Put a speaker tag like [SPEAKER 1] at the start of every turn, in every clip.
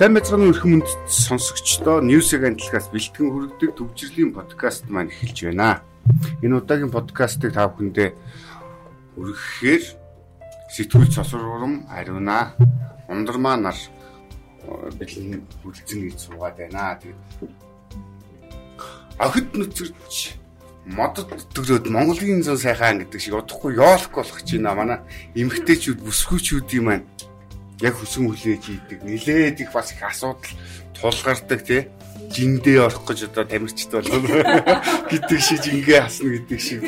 [SPEAKER 1] Сайн мэцгийн өрхөн мөнд сонсогчдоо Newseg антлагаас бэлтгэн хүргэдэг төвчрлийн подкаст маань эхэлж байна. Энэ удаагийн подкастыг та бүхэндээ өргөхээр сэтгүүл цосруур ариуна ундрмаа нар бэлэн үлдсэн гэж суугаад байна. Тэгээд охид нүцэрч модод төглөөд Монголын зүүн сайхан гэдэг шиг удахгүй ёолох болох юм аа манай эмгтээчүүд бүсгүүчүүдийн маань яг хүсэн хүлээж ийдэг нилээд их бас их асуудал тулгардаг тий. Жиндээ орох гэж одоо тамирчд болгоо гэдэг шиг жингээ хасна гэдэг шиг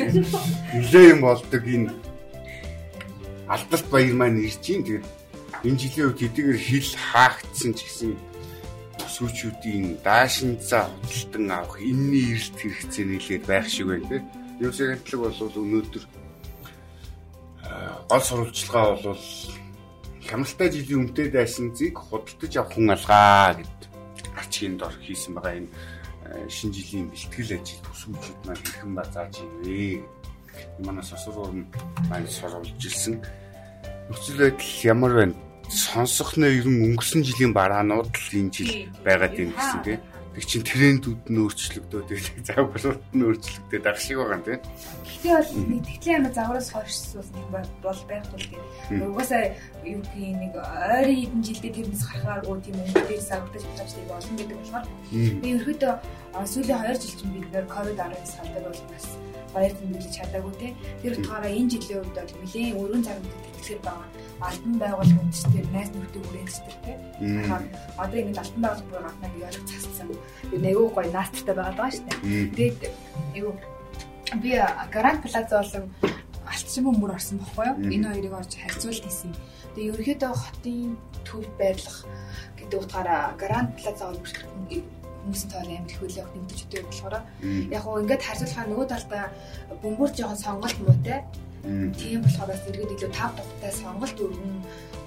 [SPEAKER 1] нилээ юм болдог. Энэ алдалт баяр маань ирж гин тэгээд энэ жилийн үед хэдийгээр хил хаагдсан ч гэсэн сүчүүдийн даашинцаа худалдан авах энэний эрэлт хэрэгцээ нэлээд байх шиг байна тийм. Юусыг хамтлаг бол өнөөдөр гол сурвалжлагаа бол хямралтай жилийн өмнөд дайсанцыг худалдаж авах хүн алгаа гэд ачгийн дор хийсэн байгаа энэ э, шинэ жилийн бэлтгэл ажил төсвөлчүүд маань хэрхэн ба зааж ийнэ. Манаас осруур нь маань сурвалж ирсэн. Нөхцөл байдал ямар байна? Сонсох нь ер нь өнгөрсөн жилийн бараанууд л энэ жил байгаад юм гэсэн тийм Тэг чин трендүүд нь өөрчлөгдөөд ирэх загварууд нь өөрчлөгдөөд ах шиг байгаа юм тийм.
[SPEAKER 2] Гэхдээ бол нэгтгэлийн амар загвараас хойшсуус нэг бол байх тул гэх. Угаасаа юу гэх нэг ойрын хэдэн жилдээ тэрнээс гарахааргүй тийм өнгөтэй загвартай шалтгаалж болно гэдэг болохоор би ерөөдөө сүүлийн 2 жил чинь бид нэр ковид 19 салдаг бол бас баяр тэмдэглэж чадаагүй те. Тэр утгаараа энэ жилийн үед бол нэлээд өргөн цаг тэтгэлэр байгаа. Албан байгууллага үндэстэй найз нөхдөд те. Тэгэхээр одоо ингэ албан байгууллага гадна яг цасцсан. Би нэгөө гоё наастартай байгаад байгаа шүү дээ. Тэгээд юу би Grand Plaza болон алтчин бөмбөр орсон бохгүй юу? Энэ хоёрыг орж харьцуулт хийсэн. Тэгээ ерөнхийдөө хотын төв байрлах гэдэг утгаараа Grand Plaza бол хүмүүсийн тоо амар их хөлөө нэмдэж өгдөг болохоор яг гоо ингээд харьцуулахаар нөгөө талдаа бөмбөр жоохон сонголт муутай. Тийм болохоор бас иргэд илүү тав тухтай сонголт өргөн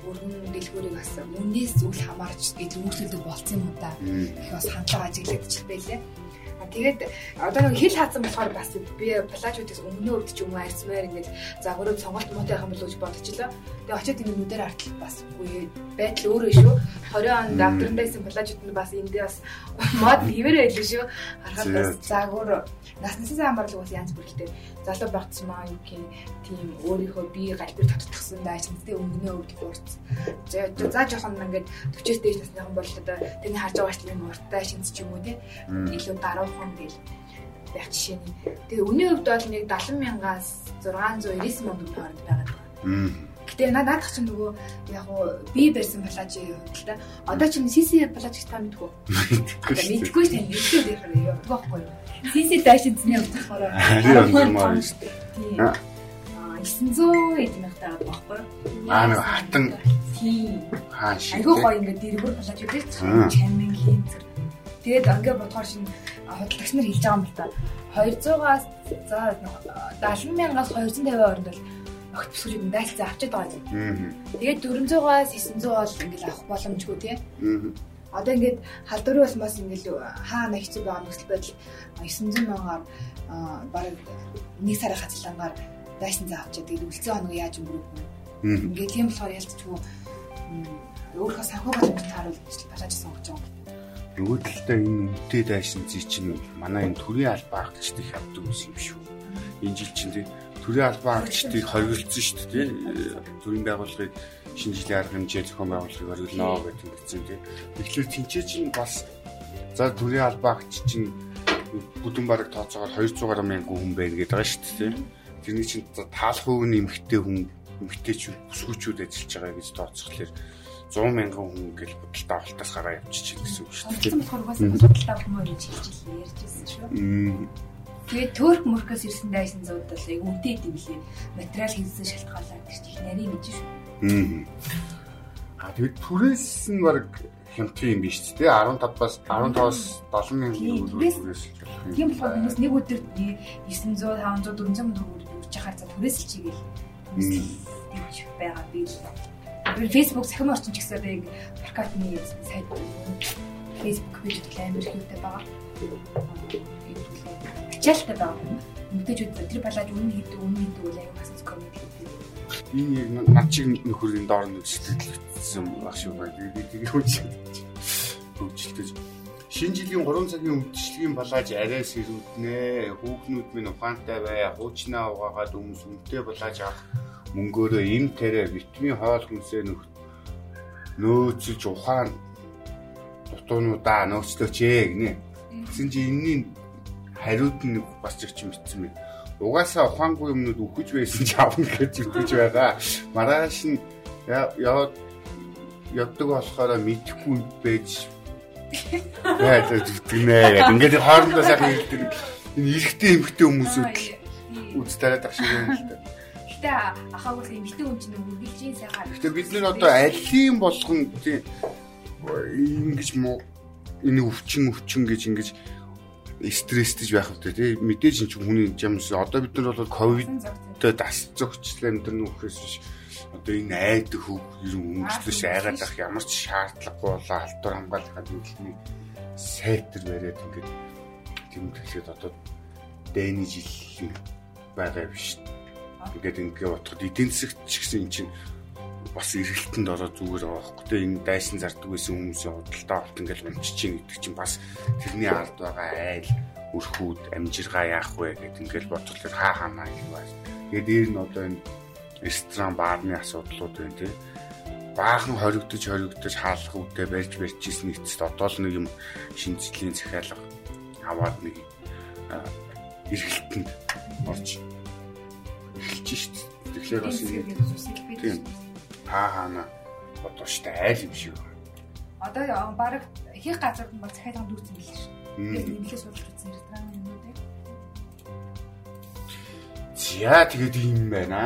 [SPEAKER 2] өргөн дэлгүүрийг бас үнээс үл хамаарч илрүүлдэг болцсон юм да. Их бас хандлага ажиглагдчих байлээ. Тэгээд одоо нэг хил хаацсан болохоор бас би плажуудаас өмнө өвд ч юм арьсмаар ингээд за өөрөө сонголт муутай юм болов гэж бодчихлоо. Тэгээд очиод ингэ нүдээр артал бас үгүй байдал өөрөө шүү. 20 онд авдран байсан плажууд нь бас эндээ бас мод хിവэр байлээ шүү. Харахад бас заагуур наснаас хамаарлаг бас янз бүрэлтэй залуу юм гэх тийм өөрийнхөө бие галбир татчихсан дайч мэдээ өнгөнөө өвдөх урц. За жоохон ингээд 40-с дээш насныхан бол одоо тэний харж байгаа ч юм урттай шинц ч юм уу тий. Илүү даруухан гэл байх жишээ нь. Тэгээ өнөө өвд бол нэг 70 мянгаас 699 мянган хооронд байгаа. Гэтэ надад ч нөгөө яг уу би барьсан плажи хувьд л та. Одоо чинь CC плаж гэж та мэдгүй. Мэдгүй шүү дээ. Мэдгүй байх юм яа. Тэгэхгүй юу. CC
[SPEAKER 1] амар шүү дээ.
[SPEAKER 2] Аа 900 эдэн багтаа байхгүй.
[SPEAKER 1] Аа нэг хатан
[SPEAKER 2] тийм.
[SPEAKER 1] Хаа шиг.
[SPEAKER 2] Айгуу гоё ингээд дэрбэр плаж үү чамин хийнцэр. Тэгээд ингээ бодохоор шинэ худалдагч нар хэлж байгаа юм л та. 200-аас за 70 мянгаас 250 хооронд бол огт бүсгүүд нь дайлцаа авчиад байгаа юм. Тэгээд 400-аас 900 бол ингээл авах боломжгүй тий. Одоо ингээд халдварын улмаас ингээл хаана хэцүү байгаа нөхцөл байдал 900 мянгаар бараг нэг сарын хацлангаар дайсан заа авчиад тэгээд үлцэн хоног яаж өнгөрөх вэ? Ингээд тийм болохоор ялцчихгүй өөрөө санхүү боломжтой харуулж барааж сонгож байгаа юм.
[SPEAKER 1] Нөгөө талдаа энэ үнэтэй дайсан зүй чинь манай энэ төрийн албаа агчдыг хавдаг юм шүү. Энэ жил чинь тийм төрийн албан агчдыг хоригдсон шүү дээ. Төрийн байгууллагыг шинэ жилийн арга хэмжээ зохион байгуулалтыг хоригдно гэдэг хэлсэн тийм. Тэгэхээр тэнцээ чинь бас за төрийн албан агч чинь бүдүүн бараг тооцоогоор 200 гаруй мянган хүн байна гэдэг байгаа шүү дээ. Тэрний чинь таалах хувь нь эмгтэй хүн эмгтээчүүд бүсгүүчүүд ажиллаж байгаа гэж тооцохлоор 100 мянган хүн гэл худалдаа авалтаас гараа явчих чинь гэсэн үг шүү
[SPEAKER 2] дээ. Болохоор угаасаа худалдаа хүмүүс ярьж ярьжсэн шүү. Тэгээд төрк мөркөөс ирсэн дайсан зууд бол яг үнэтэй идэв билээ. Материал хийсэн шалтгаалаад гэж их нарийн гэж шүү.
[SPEAKER 1] Аа. А тэгээд түрээс нь баг хямдхан юм биш үү? 15-аас 15-аас 70 мянган
[SPEAKER 2] төгрөгөөс Тийм болохоор хүмүүс нэг өдөрт 900, 500, 400 төгрөг өгч яхаар за түрээс л чигээл. Тэгж байгаа би л. Тэр Facebook сахим орчин ч гэсэн яг прокатны сайт Facebook пэйж амар ихтэй байгаа ачаалтай байгаа юм. Мэдээж тэр балаж үнэн хийдэг, үнэн хийдэг үл аюу хасаж комеди хийдэг.
[SPEAKER 1] Энэ яг над чиг нөхөрийн доор нэг сэтгэлдсэн баг шүү байна. Би тэгээ үгүй. хөгжилдөж шинэ жилийн 3 цагийн үдшилгийн балааж арай сэрүүднэ. Хүүхнүүд минь ухаантай бай. Хуучнаа угаагаад өмс өмтэй балааж авах мөнгөөрөө им тэрэ витамин хоол хүнсээ нөх нөөцөж ухаан дутуунуудаа нөөцлөөч ээ гинэ. Тэгсэн чи энэний хариуд нь бас ч юм битсэн мэд. Угаасаа ухаангүй юмнууд өгөж байсан ч авна гэж үтгэж байгаа. Маргааш нь яваад явдаг болохоор мэдхгүй байж яа зүтгэнэ гэдэг. Ингээд хоорондоо сайхан хэлдэг. Энэ эрэгтэй эмэгтэй хүмүүсүүд үз тариад ах шиг юм л та.
[SPEAKER 2] Гэтэ ахаагүй эмэгтэй хүн чинь үргэлжийн сайхан.
[SPEAKER 1] Гэтэ бид нэр одоо аллийн болгон тийм ингэж муу. Энэ өвчин өвчин гэж ингэж стресстэж байх хэрэгтэй тий. Мэдээж энэ хүний жамс одоо бид нар бол ковидтэй дас зөгчлээ энэ нөхөөс биш. Одоо энэ айд хөв ер нь өмчлөш айгаад ах ямар ч шаардлагагүй болоо алдар хамгаалахад хэлний сайтар бариад ингээд тийм тэгэхээр одоо дэний жил байгаа биш. Ингээд ингээд бодоход эдийн засагт ч гэсэн эн чинь бас эргэлтэнд ороо зүгээр байгаа байхгүй. Тэгээ энэ дайсан зардаг байсан хүмүүсийн худалдаа авалт ингээл унчиж чинь гэдэг чинь бас тэрний ард байгаа айл өрхүүд амжиргаа яах вэ гэдэг ингээл бодглохлоор хаа ханаа юм байна. Тэгээд дээр нь одоо энэ ресторан баарны асуудлууд байна тий. Баахан хоригдож хоригдож хаалх үедээ барьж барьж ирсэн нэгтэд одоо л нэг юм шинжлэлийн захиалга аваад нэг эргэлтэнд орж эхэлж шít. Тэгэхээр бас тийм хаа хаана штэ айл юм шиг байна.
[SPEAKER 2] Одоо баг их газар бол захиалга дүүцэн билээ шүү. Тэгээд нэмлээ судалж үзсэн ресторан юм уу те.
[SPEAKER 1] За тэгээд юм байна.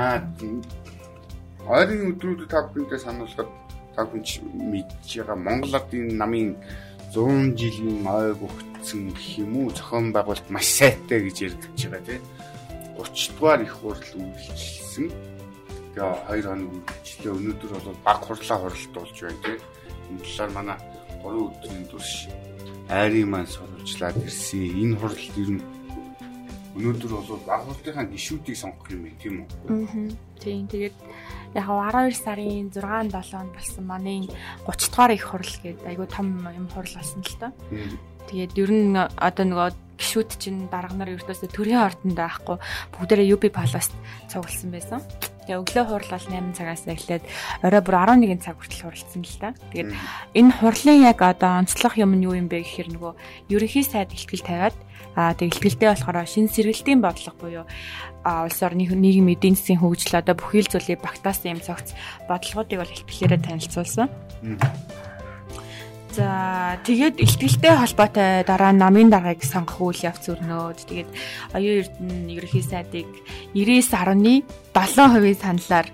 [SPEAKER 1] Ойрын өдрүүд та бүхэндээ сануулхад та бүхэн мэдж байгаа Монгол Ардын намын 100 жилийн ой өгцөн гэх юм уу зохион байгуулалт маш сайтай гэж ярьж байгаа тийм 30 дугаар их хурл үйлчилсэн. Тэгээ 2 хоног үйлчлээ. Өнөөдөр бол баг хурлаа хуралдуулж байна тийм. Энэ талаар манай 3 өдрийн турш айрын маань сурвалжлаад ирсэн. Энэ хурлд ер нь өнөөдөр бол баг хурлынхаа гишүүдийг сонгох юм тийм үү?
[SPEAKER 3] Аа. Тийм. Тэгээд яг 12 сарын 6 7-нд болсон манай 30 дугаар их хурал гэдэг айгүй том юм хурал болсон л та. Тэгээд ер нь одоо нөгөө гişүүд чинь дарга нар ердөөсөө төрийн ордонд байхгүй бүгдээрээ UB Palace цугласан байсан. Тэгээ өглөө хурал бол 8 цагаас эхлээд орой бүр 11 цаг хүртэл хуралцсан л та. Тэгээд энэ хурлын яг одоо онцлог юм нь юу юм бэ гэхээр нөгөө ерөнхий сайд ихтгэл тавиад аа тэг ихтгэлтэй болохоор шин сэргэлтийн бодлого буюу улс орны нийгмийн эдийн засгийн хөгжил одоо бүхий л зүйлийг багтаасан юм цогц бодлогоодыг бол ихтгэлээрээ танилцуулсан. За тэгээд ихтгэлтэй холбоотой дараа намын даргаыг сонгох үйл явц өрнөөд тэгээд оюун эрдэнэ ерөнхий сайдыг 99.7% саналаар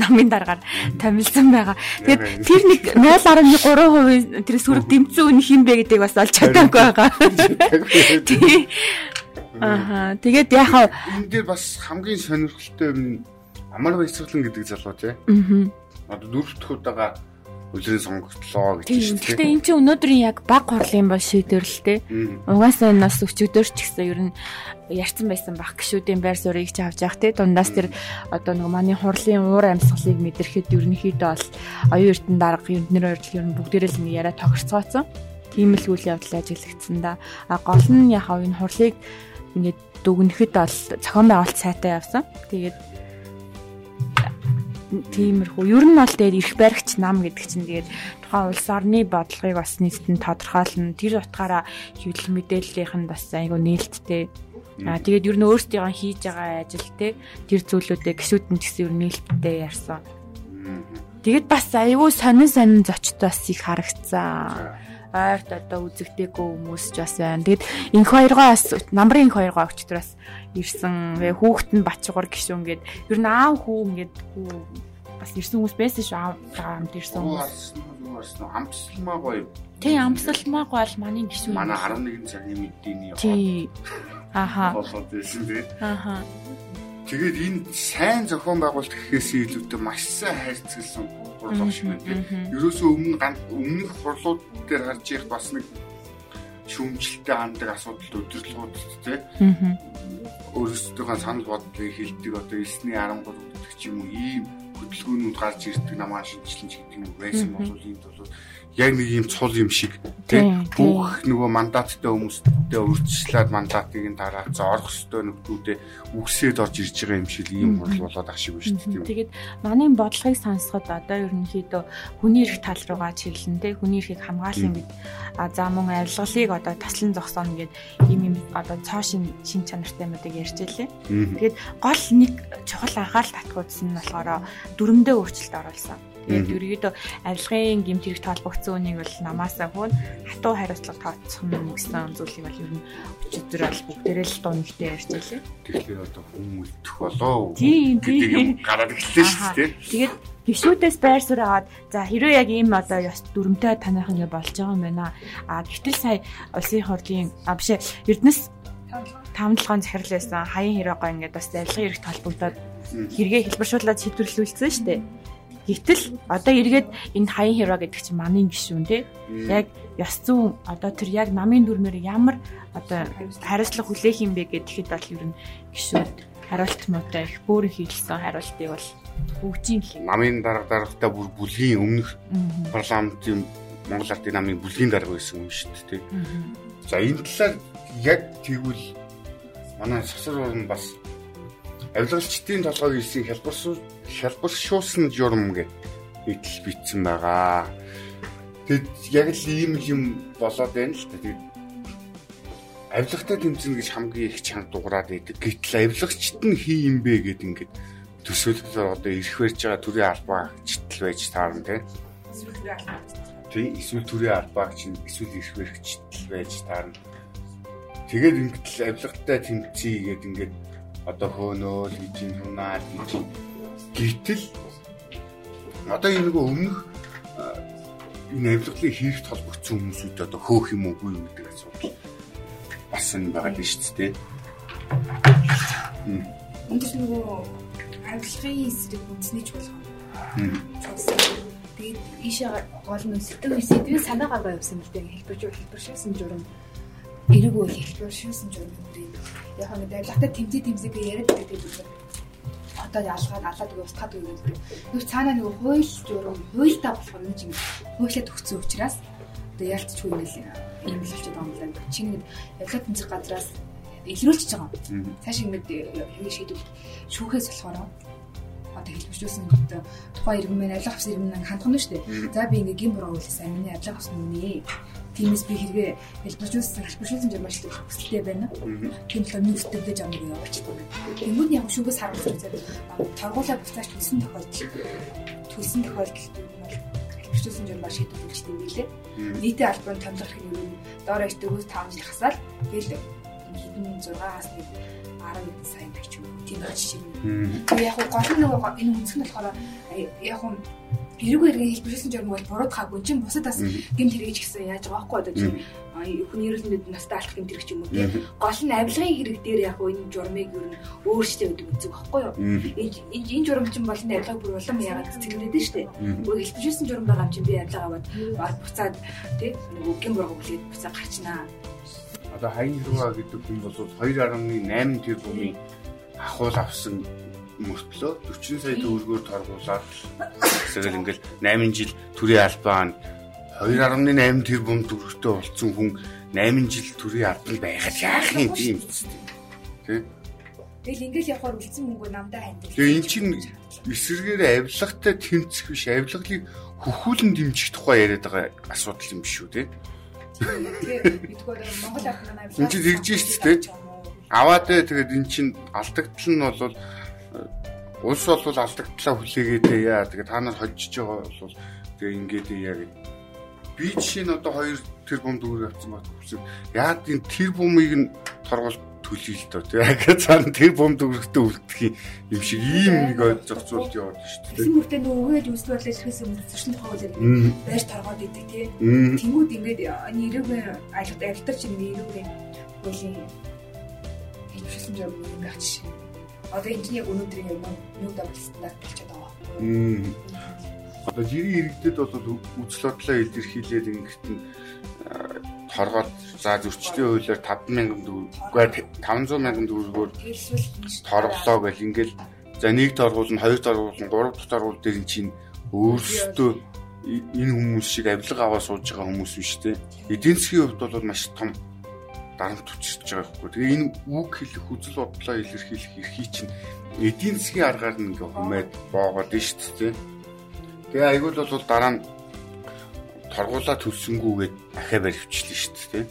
[SPEAKER 3] намын дараагаар томилсон байгаа. Тэгээд тэр нэг 0.3% тэр сүрэг дэмцэн үн хин бэ гэдгийг бас олж чадаагүй байгаа. Аха. Тэгээд яхаа
[SPEAKER 1] энэ дээр бас хамгийн сонирхолтой юм амар баясгалан гэдэг залуу тий. Аа. Одоо дөрөвт удаага үлрийн сонгогдлоо гэж
[SPEAKER 3] байна. Гэхдээ эн чинь өнөөдрийн яг баг хурлын ба шийдвэрлэлтэй. Угаасаа энэ бас өчигдөр ч гэсэн ер нь ярьсан байсан баг гişүүдийн байр суурийг ч авч явах те дундаас тэр одоо нэг манай хурлын уур амьсгалыг мэдрэхэд ерөнхийдөө бол оюун эрдэнэ дарга ерднэр ойрлол ер нь бүгдээрээ л нэг яриа тогтцооцсон. Тийм л үйл явдал ажиглагдсан да. А гол нь яг энэ хурлыг ингээд дүгнэхэд бол зохион байгуулалт сайтай явсан. Тэгээд тиймэрхүү. Ер нь бол тэгээд эрх баригч нам гэдэг чинь тэгээд тухайн улс орны бодлогыг бас нийтэд тодорхойлно. Тэр утгаараа хэвлэл мэдээллийнх нь бас айгүй нээлттэй. Аа тэгээд ер нь өөрсдийнхөө хийж байгаа ажил те тэр зүйлүүдээ гişүүд нь гэсэн ер нь нээлттэй ярьсан. Тэгээд бас айгүй сонин сонин зочд бас их харагцсан ойрт одоо үзэгдээгүй хүмүүс ч бас байна. Тэгэд инх хоёргоо бас намрын инх хоёргоо өчтөр бас ирсэн. Хүүхэд нь бачгаар гişүүн гээд ер нь аав хүү ингээд бас ирсэн хүмүүс байсан шүү хамт ирсэн
[SPEAKER 1] хүмүүс. Амтсалмаа гоё.
[SPEAKER 3] Тий амтсалмаа гоё л манай гişүүн.
[SPEAKER 1] Манай 11 цагийн мэдээний.
[SPEAKER 3] Тий. Аха.
[SPEAKER 1] Болоод байсан тий.
[SPEAKER 3] Аха.
[SPEAKER 1] Тэгээд энэ сайн зохион байгуулалт гэхээс илүүтэй маш сайн хайрцагсан хурлах шиг байна. Ерөөсөө өмнө өмнөх хурлууд дээр харж их бас нэг шүүмжлэлтэй хандаг асуудал өдөрлгүүд тий. Өөрөөсөө санал бодлыг хилдэг одоо 9-ний 13 гэдэг ч юм уу ийм хөдөлгөөнүүд гарч ирдэг намаа шинжилэн ч гэдэг юм байсан бол энд бол яг нэг юм цул юм шиг тийм. бүх нөгөө мандаттай хүмүүстэй урьдчилаад мандатыг нь дараад за орох хөстөө нөхдүүдээ үгсээд орж ирж байгаа юм шиг ийм хурл болоод ах шиг байна шүү дээ.
[SPEAKER 3] Тэгээд манай бодлогыг сонсоход одоо ерөнхийдөө хүний эрх тал руугаа чиглэн тийм хүний эрхийг хамгаалсан гэд за мөн авилгалыг одоо таслан зогсооно гэд ийм юм одоо цоо шин шин чанартай юмудыг ярьж илээ. Тэгээд гол нэг чухал анхаарал татгуудсан нь болохоор дүрмдээ өөрчлөлт оруулсан. Тэгээд ерөөдөө авилгын гэмт хэрэг тоолбогдсон үнийг бол намаасаа хөөн хатуу хариуцлага тооцох нь гэсэн зүйлийг бол ер нь өчигдөр бол бүгдээрээ л дуунэгтэй ярьж байлаа.
[SPEAKER 1] Тэгэхээр одоо хүн үлдэх болоо.
[SPEAKER 3] Тийм тийм
[SPEAKER 1] гараад эхэллээ шүү дээ.
[SPEAKER 3] Тэгээд гişүүдээс байр суурь аваад за хэрвээ яг ийм одоо ёс дүрмтэй таних ингэ болж байгаа юм байна. А гэтэл сая улсын хурлын а биш Эрдэнэс тавталгаан захирлаасан хаян хэрэггоо ингээд бас авилгын эрх толбогдоод хэрэгээ хэлбэршүүлээд шийдвэрлүүлсэн шүү дээ. Гэтэл одоо эргээд энэ хаян херва гэдэг чинь манын гişүүн тий. Яг ёс зүйн одоо тэр яг намын дүрмээр ямар одоо хариуцлага хүлээх юм бэ гэхэд бол ер нь гişүүд хариулт муутай их бөөрн хийлсэн хариултыг бол бүгжийн
[SPEAKER 1] хий. Намын дарга даргатай бүр бүлгийн өмнөх парламентын Монгол Ардын намын бүлгийн дарга байсан юм шүү дээ тий. За энэ талаар яг тэгвэл манай сасар нь бас авилгалчдын толгойг хийсэн хялбар хялбаршуулсан журам гэж идэл битсэн байгаа. Тэгэд яг л ийм юм болоод байна л та. Тэгэд авилгатай тэмцэнэ гэж хамгийн их чанга дуурайд идэг. Гэтэл авилгачд нь хий юм бэ гэд ингээд төсөөлөлөөр одоо ирэх барьж байгаа төрийн албаа читл байж таарна тийм. Тийм эсвэл төрийн албаа чинь эсвэл ирэх барих читл байж таарна. Тэгээд ингээд авилгатай тэмцэе гэд ингээд одоо хөөнөөл гэж юм хунаа гэж гэтэл одоо энэ нөгөө өмнөх энэ авилгалыг хийх толбогдсон хүмүүсүүд одоо хөөх юм уугүй юу гэдэг асуудал бас энэ байгаа л шүү дээ.
[SPEAKER 2] Энд чинь нөгөө авилгын эсрэг үндэсний чуулган. Тэгээд ийшээ гол нь сэтгэл сэтгэл санаа гаргаа явсан юм л дээ. Хэлбэрч хэлбэршсэн журам эргүү хэлбэршсэн журам юм яг нэг дайлагтай тэмцээ тэмцээгээ яриад байдаг юм. Одоо ялгаад алаад үгүй устгаад үгүй гэдэг. Нүг цаанаа нэг хууль журам болохоор нэг юм хуулиад өгсөн учраас одоо ялцчихгүй нэг юм л болчиход байгаа юм байна. Чинь нэг явлаа тэмцэх газраас илрүүлчихэж байгаа. Цааш ингэж хэвээ шийдвэл шүүхээс болохоор одоо хэлбэрчүүлсэн гэдэг тухайн иргэн мэн авлах авсан иргэн нь шүү дээ. За би ингээ гин буруу үйлсэн миний авлах авсан үнэ Тиймээс би хэрэгээ хэлбэржүүлсэн жамаар шүү дээ хүсэлтэй байна. Тийм л миний үстэгдэж амиг явуулчихсан. Тэнгүүд яг шүүгээс харуулсан зэрэг торгуулаа буцааж төлсөн тохиолдол төлсөн тохиолдолд хэлбэржүүлсэн жамаар шийдвэрлэж тийм билээ. Нийтийн албаны томлох хэрэг нь доор ижтгөөс 5 жил хасаад тэгэл хэдэн 6-аас нэг 10 сая тагч юм. Тийм жишээ. Тэгээ яг гол нь нөгөө энэ үнцг нь болохоор яг нь Эрэггүй эргээ хэлбэрсэн журам бол буруудахаагүй чинь бусад бас гэмт хэрэгж гисэн яаж байгаа байхгүй одоо чинь хүний мэнд настай алдах гэмт хэрэг ч юм уу тийм гол нь авилгын хэрэг дээр яг энэ журмыг ер нь өөрчлөлт өгдөг үзэг байхгүй юу? Энэ энэ журам чинь бол энэ авилгыг бүр улам яагаад цэглэдэг шүү дээ өөр хэлбэрсэн журам байгаа юм чинь би авилга аваад баг буцаад тийм нэг үгийн бургу хүлээд буцаа гарчнаа
[SPEAKER 1] одоо хаян хэрвээ гэдэг хүн бол 2.8 тэрбумын ахуул авсан мөртлөө 40 сая төгрөгөөр торгуулаад Тэгэл ингээл 8 жил төрийн албаа нь 2.8 тэрбум төгрөгтэй болсон хүн 8 жил төрийн албанд байхад яах юм тийм үстэй. Тэ?
[SPEAKER 2] Тэгэл ингээл явахаар үлдсэн мөнгөө намдаа хандив.
[SPEAKER 1] Тэгээ эн чинь эсэргээр авилгатай тэмцэх биш, авилгалыг хөхүүлэн дэмжих тухай яриад байгаа асуудал юм биш үү, тэ?
[SPEAKER 2] Тэгээ Монгол албаны авилгаа.
[SPEAKER 1] Энд чинь тэгж шүү дээ. Аваад тэгээд эн чинь алдагдтал нь бол Улс бол алдагдлаа хүлээгээд яа. Тэгээ та нар хожиж байгаа бол тэгээ ингээд яа гэд. Би жишээ нь одоо 2 тэрбум төгрөг авсан бат хүсэг. Яад энэ тэрбумыг нь торгол төлөе л доо. Тэгээ цаана тэрбум төгрөгтэй үлдэх юм шиг ийм нэг зохицуулт яваад шүү дээ.
[SPEAKER 2] Тэсийн мөртөө нөгөө үгээд үсэл болоо ирэхээс өмнө зөрчил тохиолдол байж торгоод идэг тий. Тэнгүүд ингээд нэрээгүй айлт айлтар чинь нэрээгүй хуулийн хэлбэрсэн юм ингээд ачиж одоо энэ чинь яг өнөөдрийн юм юу дабл стандарт болчиход байгаа.
[SPEAKER 1] Одоо жирийн иргэдэд бол үзэл бодлоо илэрхийлээд ингэхт нь торгоод за зөрчлийн хуулиар 50000 төгрөгөөр 500 мянган төгрөгөөр торглоо гэл ингээл За нэгд оргуул нь, хоёрд оргуул нь, гурав дахь оргуул дээр нь чинь өөрсдөө энэ хүмүүс шиг авилга аваа сууж байгаа хүмүүс биш те. Эдийн засгийн хувьд бол маш том дарамт учирч байгаа байхгүй. Тэгээ энэ үг хэлэх үзэл бодлоо илэрхийлэх эрхий чинь эдийн засгийн аргаар нь ингээ хумээд боогоод нь шүү дээ. Тэгээ айгуул бол дараа нь торгуулаа төлсөнгүүгээд дахиад баривчлаа шүү дээ.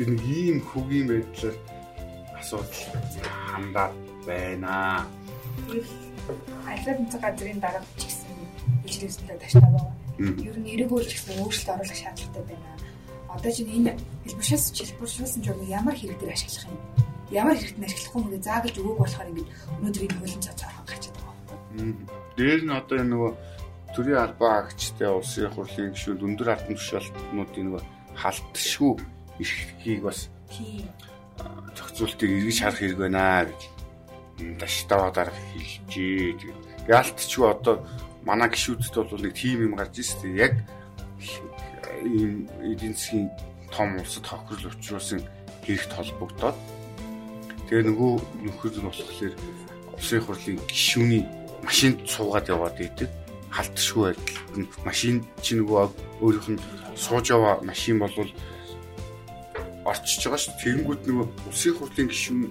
[SPEAKER 1] Энэ ийм хөгийн байдлаар асуудал хандаад байна.
[SPEAKER 2] Аялал тэнцэг газрын дарга ч гэсэн ижлэсэндээ таштай байгаа. Ер нь эрэг үйлч гэсэн өөрчлөлт оруулах шаардлагатай байна. Одоо чинь энэ хэлбэршээс хэлбэршүүлсэн журмыг ямар хэрэг дээр ашиглах юм? Ямар хэрэгт нь ашиглахгүй мөрөө заагаж өгөөг болохоор ингэж өнөөдрийн хуулийн цац орхон гарчаад байгаа юм.
[SPEAKER 1] Дээр нь одоо энэ нөгөө төрийн албаа агчтай улсын хурлын гишүүд өндөр албан тушаалтнуудын нөгөө халтшгүй эрхийг бас зохицуултыг эргэж харах хэрэг байна гэж таштаваа дарга хэлжээ. Ялтчгүй одоо манай гişүүдэд бол нэг тим юм гарч ирсэн яг ийм эдийн засгийн том улсад хохирол учруулсан хэрэгт холбогдоод тэгээ нөгөө нөхөр нь болохоор улсын хурлын гишүүний машинд суугаад яваад идэг. Халтшгүй байдалд нь машин чи нөгөө өөрийнх нь сууж яваа машин болвол орчиж байгаа шүү. Тэгэнгүүт нөгөө улсын хурлын гишүүн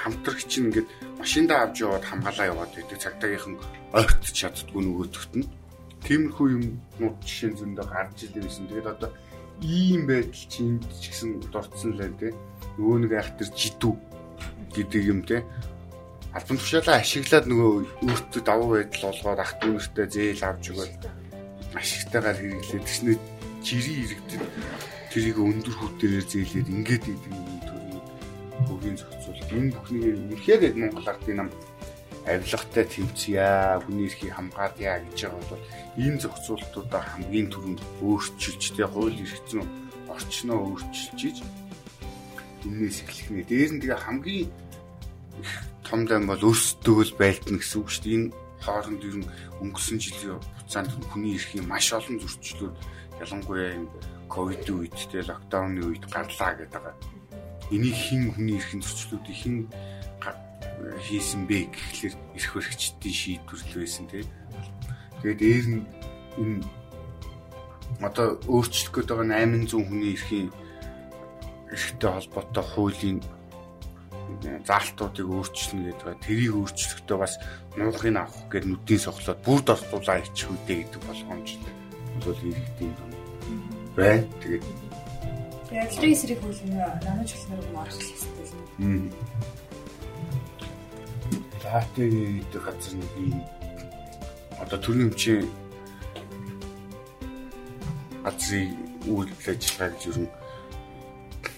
[SPEAKER 1] хамтрагч нь ингээд машиндаа авч яваад хамгаалаа яваад байдаг цагдаагийнхан ойртож чаддгүй нөгөөдөгт нь тиймэрхүү юмнууд жишээ нь зөндөө гарч илэрсэн. Тэгээд одоо ийм байдал чинь ч гэсэн дурдсан л байна те. Нөгөө нэг айхтар жидүү гэдэг юм те. Албан тушаалаа ашиглаад нөгөө өөртөө давуу байдал олгоод ах дүүнэртэй зээл авч өгöd ашигтайгаар хэрэглээд тэгснэ жирийн иргэдэд тэрийг өндөр хүүтээр зээлээд ингээд идэг юм төрний хөгийн зохицуулалт энэ бүхнийг үнэхээр Монгол ардын нам авилгатай тэмцъя хүний эрхийг хамгаалъя гэж байгаа бол энэ зохицуултуудаа хамгийн түрүүнд өөрчилж тэгээ хууль эрхцэн орчноо өөрчилж энээс эхлэх нэ дээр нь тэгээ хамгийн их том дан бол өөрсдөө л байлтна гэсэн үг шүү дээ энэ хооронд ер нь өнгөрсөн жилийн хугацаанд хүний эрхийн маш олон зөрчлүүд ялангуяа энэ ковид үед те локдауны үед гарлаа гэдэг байгаа. Энийг хин хүний эрхийн зөрчлүүдийг хин хийсэн бэ гэхлээр эрх баригчдын шийдвэрлэл байсан тий. Тэгээд дээр нь энэ одоо өөрчлөх гээд байгаа 800 хүний эрхийн эрхтэй холбоотой хуулийн заалтуудыг өөрчилнө гэдэг ба тэрийг өөрчлөхдөө бас нуухыг авах гэж нүдийн соглоод бүрд орцуулаа ичих үдэ гэдэг болгоомж бол иргэдийн байна. Тэгээд
[SPEAKER 2] Ядлын эсрэг хөл нь намж болсноор юм орох хэрэгтэй.
[SPEAKER 1] Таатай гэдэг газар нэг юм одоо төрийн өмчийн газрын үйл ажиллагаа гэж юу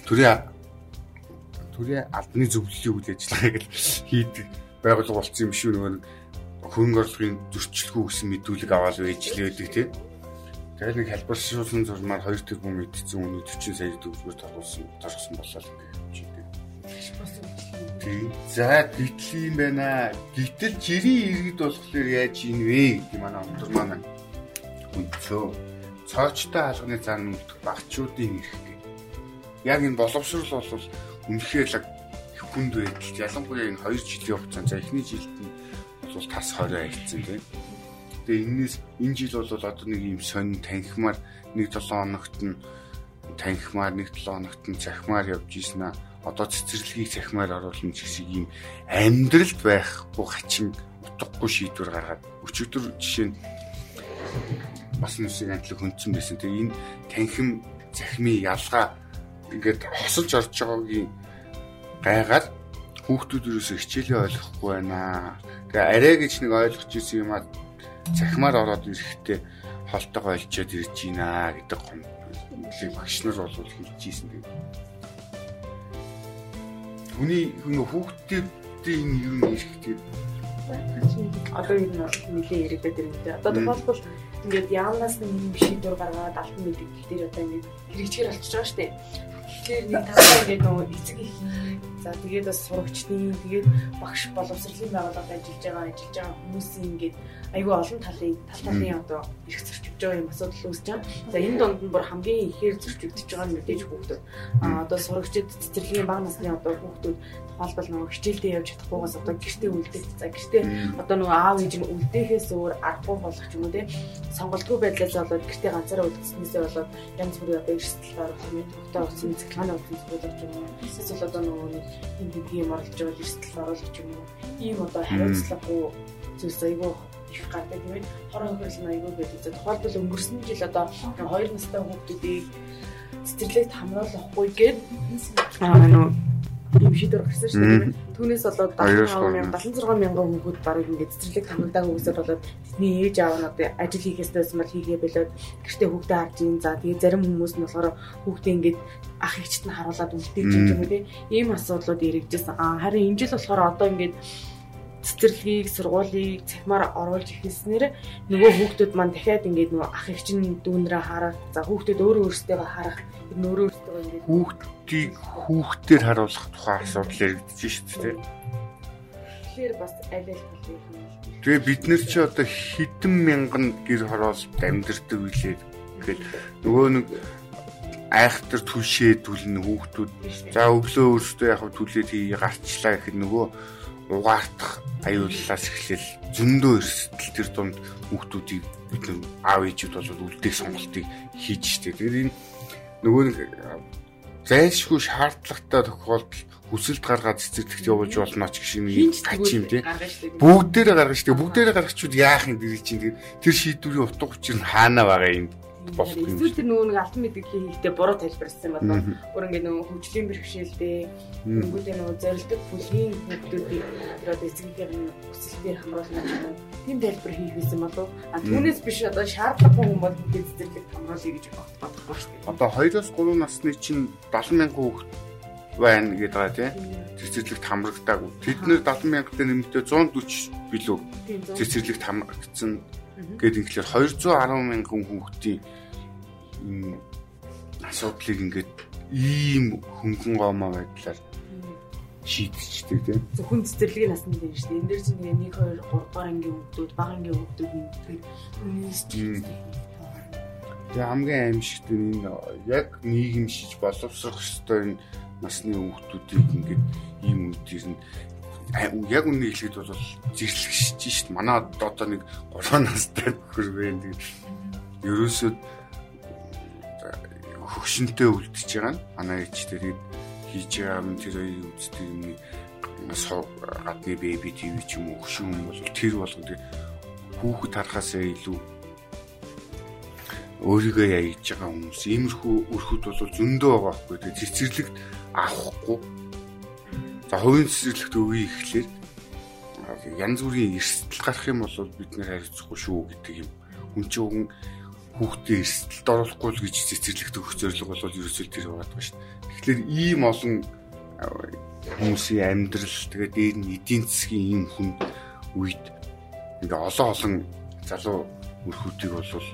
[SPEAKER 1] төрийн төрийн албаны зөвлөлийн үйл ажиллагаа гэж хийдэг байгууллага болсон юм шүү нөгөө хөрөнгө орлогын зөрчилгүй гэсэн мэдүүлэг аваад л байдаг тийм Тэгэхээр нэг хэлбэршүүлсэн зурмаар 2 тэрбум мэдсэн үнэ 40 сая төгрөгөөр торуулсан торгосон болоо л гэж байна. Тийм. За гэтэл юм байна. Гэтэл жирийн иргэд болохоор яаж ийн вэ гэдэг манай өндөр маань үнцөө. Цоочтой алганы зан үлдэх багчуудын ирэх. Яг энэ боловсрол бол үнэхээр л хүнд байдал. Ялангуяа энэ 2 жилийн хугацаанд за эхний жилд нь бол тас 20 аялцсан тийм Тэгээ энэс энэ жил бол одоо нэг юм сонин танхимаар нэг 7 хоногт нь танхимаар нэг 7 хоногт нь цахимаар явж ийсэн аа. Одоо цэцэрлэгийг цахимаар оруулна ч гэсэн ийм амьдралд байхгүй хачин утгагүй шийдвэр гаргаад өчигдөр жишээ нь бас нүсийг амтлаг хүндсэн байсан. Тэгээ энэ танхим цахимын ялгаа ингээд хосолж орж байгаагийн гайгаар хүүхдүүд юусэн хичээлээ ойлгохгүй байна. Тэгээ арай гэж нэг ойлгож ирсэн юм аа захимаар ороод ирэхдээ холтойгоо олчоод ирж гинэ гэдэг гомдлыг багш нар бол хэлж ийсэн гэдэг. Хүний хүн хүүхдүүдийн ер нь ирэхдээ
[SPEAKER 3] одоо юу нэлээ яриад байна те. Одоо тохиолбол ингээд яамнаас нэг юм шийдвэр гаргаад алтан мэддэг дээр одоо ингээд хэрэгжээр болчихж байгаа шүү дээ.
[SPEAKER 4] Тэгэхээр нэг тавтай гэдэг нөө эцэг их За тэгээд бас сурагчдын тэгээд багш боловсролын байгууллагад ажиллаж байгаа ажиллаж байгаа хүмүүсийн ингээд айгүй олон талын тал талын одоо эрх зөрчигдөж байгаа юм асуудал үүсэж байгаа. За энэ донд нь бүр хамгийн ихээр зөрчигдөж байгаа нь мэдээж хүүхдүүд. А одоо сурагчид цэцэрлэгийн бага насны одоо хүүхдүүд тухайлбал нөгөө хичээлдээ явж чадахгүйгээс одоо гэртээ үлдэх. За гэртээ одоо нөгөө аав ээж нь үлдээхээс өөр аргагүй болох юм уу те сонголтгүй байдлаас болоод гэртээ ганцаараа үлдсэнээсээ болоод янз бүрийн одоо эрсдэл гарах юм тогтоо утсан циклон утсан зүйлж юм уу. Эсвэл бол одоо нөгөө энэ хэдийн оролж байгаа эрсдэл оруулах юм уу. Ийм одоо хариуцлагагүй зүйлс айгүй их гардаг юм. Хорон хөрөл айгүй байдаг. За тухайлбал өнгөрсөн жил одоо 2 настай хүүхдүүдийг цэцэрлэгт хамруулахгүй гээд аа нөгөө ийм шийдвэр гарсан шүү дээ. Түүнээс болоод 76 мянган хүүхэд барыг ингээд цэцэрлэг хамгаалдаг үгсээр болоод тэдний ээж аав нь одоо ажил хийхээс тойсмал хийгээ болоод гэртээ хүүхдээ харж ийн. За тэгээ зарим хүмүүс нь болохоор хүүхдээ ингээд ах эгчт нь харуулад үлдээж юм уу те. Ийм асуудлууд ирэгдсэн. Аа харин энэ жил болохоор одоо ингээд цэцэрлэгийг сургуулийг цахимаар оруулж ихэлснээр нөгөө хүүхдүүд маань дахиад ингээд нөгөө ах эгч нь дүүнрээ харах за хүүхдүүд өөрөө өөрсдөө харах ингээд
[SPEAKER 1] хүүхдийг хүүхдээр харуулах тухай асуудал яригдэж шүү дээ.
[SPEAKER 4] Тэгэхээр бас аль аль талыг
[SPEAKER 1] Тэгээ бид нар чи одоо хэдэн мянган гэр хороолт амьдэрдэг үлээ. Тэгэл нөгөө нэг айхтар түлшээ түлнэ хүүхдүүд. За өглөө өөрсдөө яг түлээд хий гарчлаа гэхэд нөгөө угаартах аюуллаас эхлээл зөндөө эрсдэл төр дунд хүүхдүүдийг бид аав ээжүүд бол үлдээх сонголтыг хийж штэ. Тэгэхээр энэ нөгөө нэг зайлшгүй шаардлагатай тохиолдол хүсэлт гаргаад цэцэрлэгт явуулж болно ч гэх юм гач юм тий. Бүгдээрээ гаргаж штэ. Бүгдээрээ гаргачуд яах юм дэрий чинь тэр шийдвэрийн утга учир нь хаана байгаа юм
[SPEAKER 4] болох юм. Эсвэл тэр нөгөө нэг алтан мэдээллийн хийхдээ буруу тайлбарсан байна. Гур ингээ нөгөө хөгжлийн бэрхшээлтэй нөгөөдөө нөгөө зорилдог бүлгийн хүмүүсүүдийг одоо эцэгийнхээ өсөлтөөр хамруулна гэх юм. Тийм тайлбар хийх байсан болов. А түүнээс биш одоо шаардлагагүй хүн бол цэцэрлэг хамруулъя гэж бодохгүй шүү дээ.
[SPEAKER 1] Одоо 2-оос 3 насны чинь 70 мянган хүүхэд байна гэдэг байгаа тийм цэцэрлэгт хамрагдаагүй. Тэд нэр 70 мянган нэмэлтээ 140 билүү цэцэрлэгт хамрагдсан Гэт ингээр 210 мянган хүүхдийн энэ асуудлыг ингээд ийм хөнгөн гомоо байдлаар шийдчихдэг тийм.
[SPEAKER 4] Зөвхөн цэцэрлэгийн насны дээр шүү дээ. Энд дээр чинь 1 2 3 дугаар ангийн хүүхдүүд, бага ангийн хүүхдүүд үнээс
[SPEAKER 1] Тэгээ хамгийн аимшигт нь яг нийгэмшиж боловсрох ёстой энэ насны хүүхдүүдийг ингээд ийм үдээр нь яг үнэ хэлэхэд бол зэрлэгшиж шít манай одоо нэг 3 настай байна тэгээд ерөөсөө хөгшөнтэй үлдчихэж байгаа нь манай ээжтэй тэгээд хийж байгаа юм тэр хоёрын үздэг юм гадны беби тв ч юм уу хөшин юм бол тэр болгонд хүүхэд харахаасаа илүү өөрийгөө яйж байгаа хүмүүс. Иймэрхүү өрхөд бол зөндөө байгаа байхгүй. Тэгээд цэцэрлэгт авахгүй За хувийн цэцэрлэгт өгье ихлээр янз бүрийн эрсдэл гарах юм бол бид нэр хариуцахгүй шүү гэдэг юм. Хүн чинь уг хүүхдээ эрсдэлд оруулахгүй л гэж цэцэрлэгт өгөх зорилго бол ерөөсөө тэр байгаа шүү. Тэгэхээр ийм олон хүмүүсийн амьдрал тэгээд дээр нь эдийн засгийн ийм хүн үед ингээ олон олон залуу мөрхүүдийг бол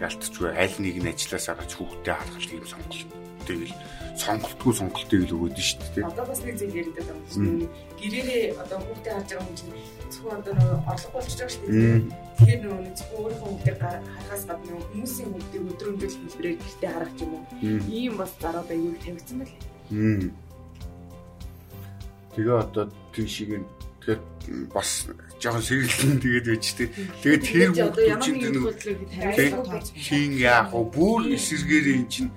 [SPEAKER 1] ялтчгүй аль нэг нь ажилласаа гарч хүүхдээ харгалт ийм сонголт. Тэгэл сонголтгүй сонголтыг л өгөөд нь шүү дээ.
[SPEAKER 4] Одоо бас нэг зүйл яриад байгаа юм гэрээрээ одоо хүүхдээ харж байгаа юм чинь зөвхөн одоо нөгөө орлого болчихж байгаа шүү дээ. Тэгэхээр нөгөө зөвхөн өөрийнхөө хүүхдээ харахаас гадна хүмүүсийн хүүхдээ өдрөндөл хэлбэрээр гэртээ харах юм уу? Ийм бас зараад аюул тавигдсан байлээ.
[SPEAKER 1] Тэгээ одоо тийм шиг тэгээд бас жоохон сэргэлэн тэгээд байж тээ. Тэгээд тэр
[SPEAKER 4] чинь нэг
[SPEAKER 1] хийн яах вэ? Бүр эсэргээр эн чинь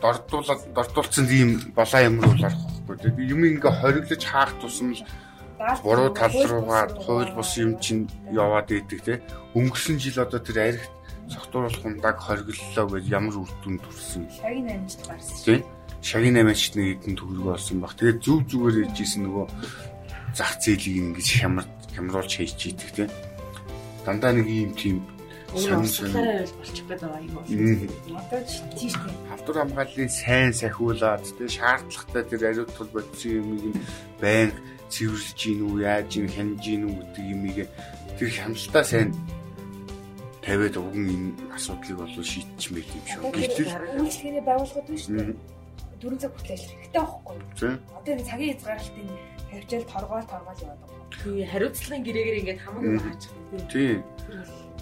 [SPEAKER 1] дордуулаад дордуулсан тийм балаа юмруулах байхгүй. Тэгээд юм ингээ хориглож хаах тусам л буруу тал руугаа хууль бус юм чинь яваад идэг те. Өнгөрсөн жил одоо тэр арх согтууруулах хундаг хориглолоо гэж ямар үр дүн төрсөн.
[SPEAKER 2] Шагийн амжилт гарсан.
[SPEAKER 1] Тийм. Шагийн амжилт нэг хэдэн төгрөг болсон баг. Тэгээд зүв зүгээр ээжсэн нөгөө зах зээлийг ингэж хямар хямруулж хийж идэг тийм. Дандаа нэг юм тийм
[SPEAKER 4] сонин сонин болчих гээд байгаа юм. Одоо тийш тийм.
[SPEAKER 1] Халдвар хамгааллын сайн сахиулаад тийм шаардлагатай тэр ариутгал бодсон юмыг нь байн цэвэрлж гин үү, яаж гин хянж гин үү гэдэг юмыг тэр хяналтаа сайн тавиад уг энэ асуудлыг бол шийдчихмээр юм шүү.
[SPEAKER 2] Гэтэл үйлчлэгээний байгууллагууд биш үү? 4 цаг хүртэл ажиллах хэрэгтэй байхгүй юу? Одоо энэ цагийн хязгаарлалтын тавьчаал торгоол торгоол яваад байгаа.
[SPEAKER 4] Тий хариуцлагын гэрээгээр ингээд хамаагүй хаачих тий.
[SPEAKER 1] Тийм.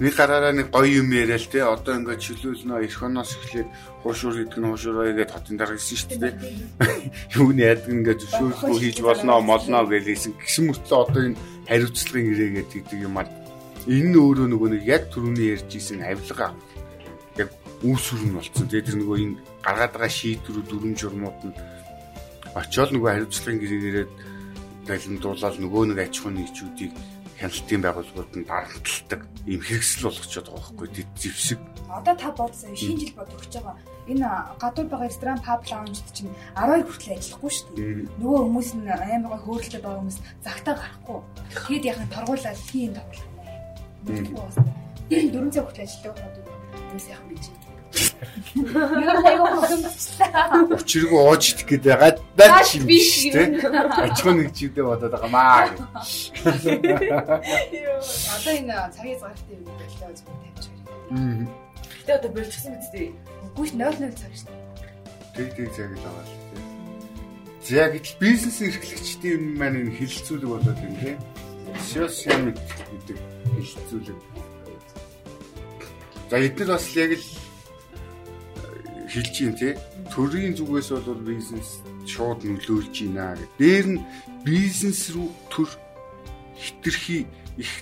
[SPEAKER 1] Нэг гараараа нэг гоё юм яриа л те. Одоо ингээд чөлөөлнө эх оноос эхлээд хуушуур идэх нь хуушуураа игээд хотын дараа гисэн шүү дээ. Юу нь яадаг ингээд зөвшөөрөхгүй хийж болно молно гэж хэлсэн. Гисэн мөртлөө одоо энэ хариуцлагын ирээгээд гэдэг юм аа. Энэ нь өөрөө нөгөө нэг яг түрүүний ярьж исэн авилга яг үүсвэр нь болцсон. Тэгээд тэр нөгөө энэ гаргаад байгаа шийдвэрүүд дүрм журмууд нь очиод нөгөө хариуцлагын гэрээгээд далимдуулаад нөгөө нэг аж ахуйн нэгжүүдийг хяналтын байгууллагууд нь дарамталдаг ийм хэрэгсэл болгочод байгаа байхгүй тийм зэвсэг.
[SPEAKER 2] Одоо та бодсон шинэ жил бод өгч байгаа. Энэ гадуур байгаа ресторан, паб, лаунжд чинь 12 хүртэл ажиллахгүй шүү дээ. Нөгөө хүмүүс нь аймаг хөөрөлтөд байгаа хүмүүс загтаа гарахгүй. Тэгэд яхан торгуулаад тийм торгуул. Дөрөв цаг хүртэл ажилладаг хүмүүс яхан гэж. Яг аяга хөөмчлээ.
[SPEAKER 1] Учиргүй ууж идэх гэдэг гадаа ч юм биш тийм. Аж ахуйн нэгжүүдээ бодоод байгаа маа.
[SPEAKER 2] Одоо энэ цагийн згартай юм байлаа байна.
[SPEAKER 1] Мм.
[SPEAKER 4] Гэтэ одоо болчихсон биз дээ.
[SPEAKER 2] Үгүй ш 00 цаг шүү дээ.
[SPEAKER 1] Тэг тэг цаг л байгаа л тийм. За гэтэл бизнес эрхлэгчдийн юм маань энэ хилцүүлэг болоод юм тийм. Social гэдэг хилцүүлэг. За эдгээр бас яг л хэлж юм тий. Төрийн зүгээс бол бизнес шууд нөлөөлж байна гэх. Дээр нь бизнес рүү төр хитрхи их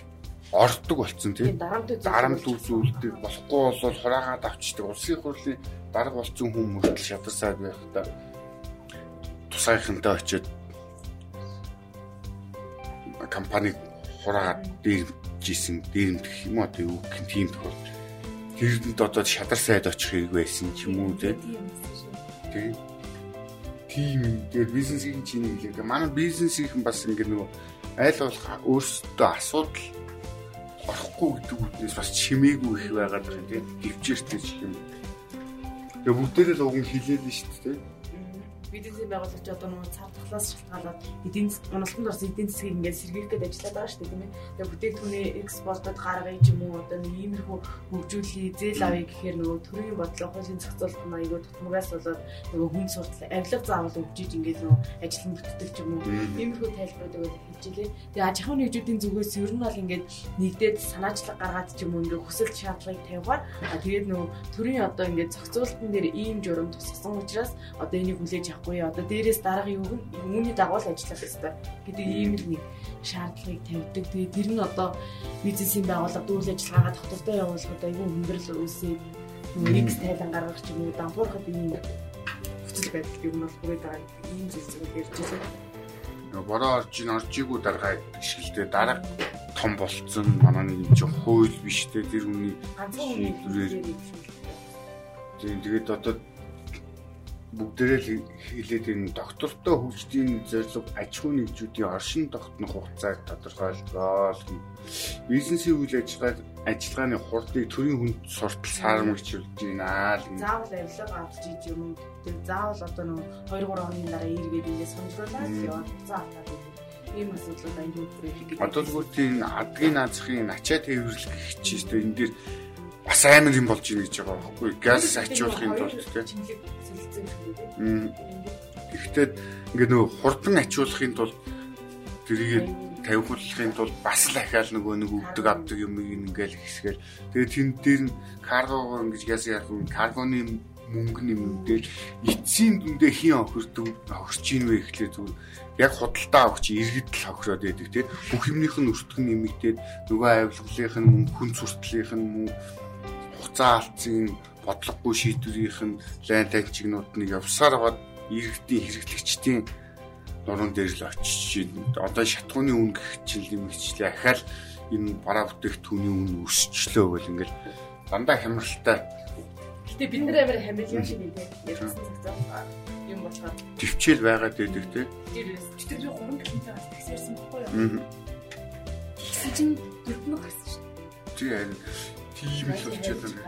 [SPEAKER 1] ордог болцсон тий. Дарамт үзүүлдэг болохгүй бол хураагаад авчдаг. Улсын хурлын дарга болсон хүн мөртөл шатар сайд байхдаа тусаахынтай очиод компани хураагаад дээржсэн дээрмдэх юм уу тий юу гэх тийм тохиол тэрэнд одоо шадар сайд очих хэрэг байсан ч юм уу тий. Тий. Тийм тэгээ бизнесийн чинь хэлээ. Манай бизнесийн бас ингэ нөгөө айл болох өөрсдөө асуудал орохгүй гэдэг үгнээс бас чимээгүй их байгаад байгаа тийм төвчээртэй ч юм. Тэгээ бүгдээрээ л уг нь хилээд нь шүү дээ
[SPEAKER 4] бизнесийн байгуулагч одоо нөгөө цав тухлаас шалтгаалаад эдийн засгийн уналтанд орсон эдийн засгийг ингээд сэргийлэх гээд ажиллаад байгаа шүү дээ тийм ээ. Тэгээ бүтээгдэхүүний экспортод гаргая ч юм уу одоо нэг иймэрхүү хөгжүүлэе, зээл авъя гэхээр нөгөө төрийн бодлого, хуулийн зохицуулалт нь айгүй тутмагаас болоод нөгөө хүн суртал авилга заавал өгчиж ингээд нөгөө ажил нь бүтдэг ч юм уу. Иймэрхүү тайлбарууд өгөөд хэлжээ. Тэгээ аж ахуйн нэгжүүдийн зүгээс ер нь бол ингээд нэгдээд санаачлаг гаргаад ч юм уу ингээд хүсэлт шаардлагыг тавихаар тэгээд нөгөө төрийн одоо ингээд зохицуулалтын дээр ийм журам тусгасан учраас одоо энийг хүлээж авахгүй одоо дээрээс дараагийн үг нь үүний дагуу л ажиллах хэрэгтэй гэдэг ийм. л нэг шаардлагыг тавьдаг. Тэгээд тэр нь одоо бизнесийн байгууллага үйл ажиллагаагаа тогтвортой явуулахад аюул хөндрөл үүсээд X тайлан гаргах ч юм уу дампуурхад ийм хүчил байдал юм бол бүрээд байгаа. Ийм зүйл зүйл ярьж байна.
[SPEAKER 1] Бороо орж ин оржиггүй даргаа гიშгэлтэй дараа том болцсон. Манай нэг чинь хууль биш те. Тэр хүний
[SPEAKER 4] шийдвэрээр
[SPEAKER 1] тэгээд одоо бүгдээрээ л хэлээд энэ доктортой хөгжлийн зорилго аж ахуй нэгжүүдийн оршин тогтнох хугацааг тодорхойлгоо. Бизнесийн үйл ажиллагаа ажиллагааны хурдыг төрийн хүнд суртал саармагчилж байна л.
[SPEAKER 4] Заавал авилга авч иж юм. Тэр заавал одоо нэг 2 3 хоногийн дараа эргээд ингээд сонжруулаад яваад заавал ийм асуудлууд аюул бүрэлдэхүүн.
[SPEAKER 1] Одоо зүгээр тийм адгийн наазахын ачаа тээвэрлэх гэх чинь энэ дээр бас амар юм болж ийн гэж байгаа байхгүй. Газ ачуулахын тулд тийм Гэхдээ ингээд нөгөө хурдан ачуулахын тулд тэрийг тавихуулахын тулд бас л ахаал нөгөө нэг өвдөг авдаг юм ингээл хэсгээл. Тэгээд тэн дээр нь каргого ингэж яс яах вэ каргоны мөнгө нэмэгдээл эцсийн дүндээ хин охирдог охирч ийн вэ гэхлээр зүгээр яг худалдаа авах чи иргэд л охироод байдаг тийм бүх юмных нь өртгөн нэмэгдээд нөгөө авилгалынх нь мөнгө хүн суртлынх нь мөнгө хугацаа алдсан бодлогогүй шийдвэрийнх нь лайн танчигнууд нь явсаар аваад иргэдийн хэрэглэгчдийн нуруунд дээр л очиж байна. Одоо шатгууны үн гэх чинь нэмэгчлээ. Ахаал энэ бараа бүтээгдэхүүний үн өсчлөө гэл ингээл дандаа хямралтай.
[SPEAKER 4] Гэтэ бид нар амар хамилсан шиг нэ ярьсан цагтаа юм болоод
[SPEAKER 1] төвчл байгаад байдаг те.
[SPEAKER 2] Тэр тэр би 3 км таксирсан байхгүй юу? Тэгсэн чинь дөрвөн гарсан шүү.
[SPEAKER 1] Тийм тийм л болчиход байна.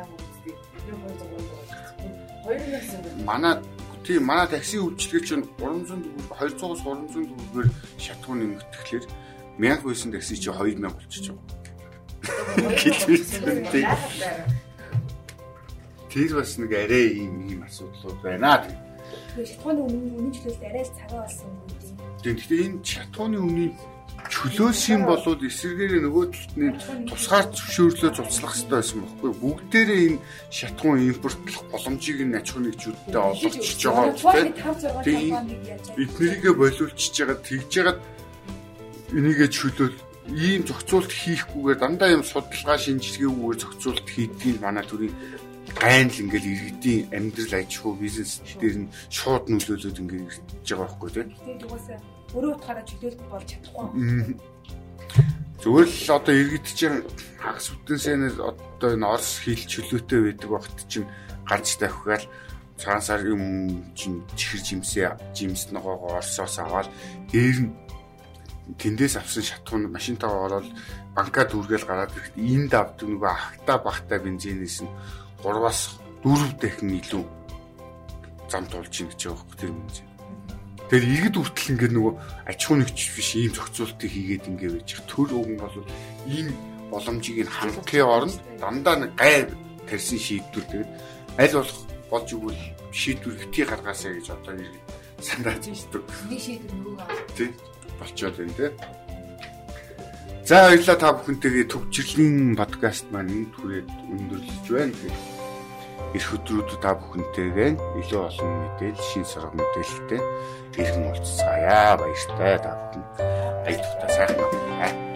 [SPEAKER 1] Манай тийм манай такси үйлчилгээ чинь 300 төгрөг 200-аас 300 төгрөгөөр шатгуу нэмэгдэхлээр 1000 байсан такси чи 2000 болчихж байгаа. Тэр бас нэг арай ийм ийм асуудлууд байна.
[SPEAKER 2] Тэгээ шатхууны үнийн чөлөөт арай л цагаа болсон юм?
[SPEAKER 1] Тэгэхээр энэ шатхууны үнийн чөлөөс юм болоод эсэргээр нөгөө талд нь тусгаар зөвшөөрлөө цуцлах хэрэгтэй байсан байхгүй. Бүгдээрээ энэ шатхуун импортлох боломжийг нь аж ахуйн нэгжүүдтэй олгочж байгаа тийм эднэрийгээ болиулчихж байгаа тэгж байгаа энийгээ чөлөөл ийм зохицуулт хийхгүйгээр дандаа юм судалгаа шинжилгээгээр зохицуулт хийдгийг манай төрийн гайн л ингээл иргэдийн амьдрал аж ахуй бизнес дээр нь шууд нөлөөлөд ингээд ирж байгаа байхгүй тийм.
[SPEAKER 2] Өөрөө утгаараа чөлөөлт болж чадахгүй.
[SPEAKER 1] Зүгээр л одоо иргэд чинь хагас бүтэнсээр одоо энэ орс хил чөлөөтэй байдаг багт чинь гарч тавхиал цагаан сар юм чинь чихэр жимсээ жимс ногоогоо орсоос аваад дээр нь тэндээс авсан шатхуун машинтаа ороод банка дүүргээл гараад ирэхэд энд авдаг нөгөө ахта бахта бензинээс нь 3-аас 4 дахин илүү зам тулж ийн гэж байгаа хөөх тэр бензин. Тэгэхээр иргэд үртэл ингээд нөгөө аж ахуй нэгч биш ийм зохицуултыг хийгээд ингээд байж их төр өгөн бол ийм боломжийг нь хангахын оронд дандаа нэг гай тарьсан шийдвэр тэгээд аль болох болж игэл шийдвэр битгий гаргаасаа гэж одоо иргэд санааж ирдэг.
[SPEAKER 2] Нэг шийдвэр нөгөө
[SPEAKER 1] тий болчоод байна тий. За баярлалаа та бүхэнтэйгээ төвчрлийн подкаст маань энд хүрээд өндөрлөж байна. Ирэх өдрүүдэд та бүхэнтэйгээ илүү олон мэдээлэл, шин сарга мэдээлэлтэй иргэн уулзцаая. Баяртай та бүхэн. Баярлалаа сайхан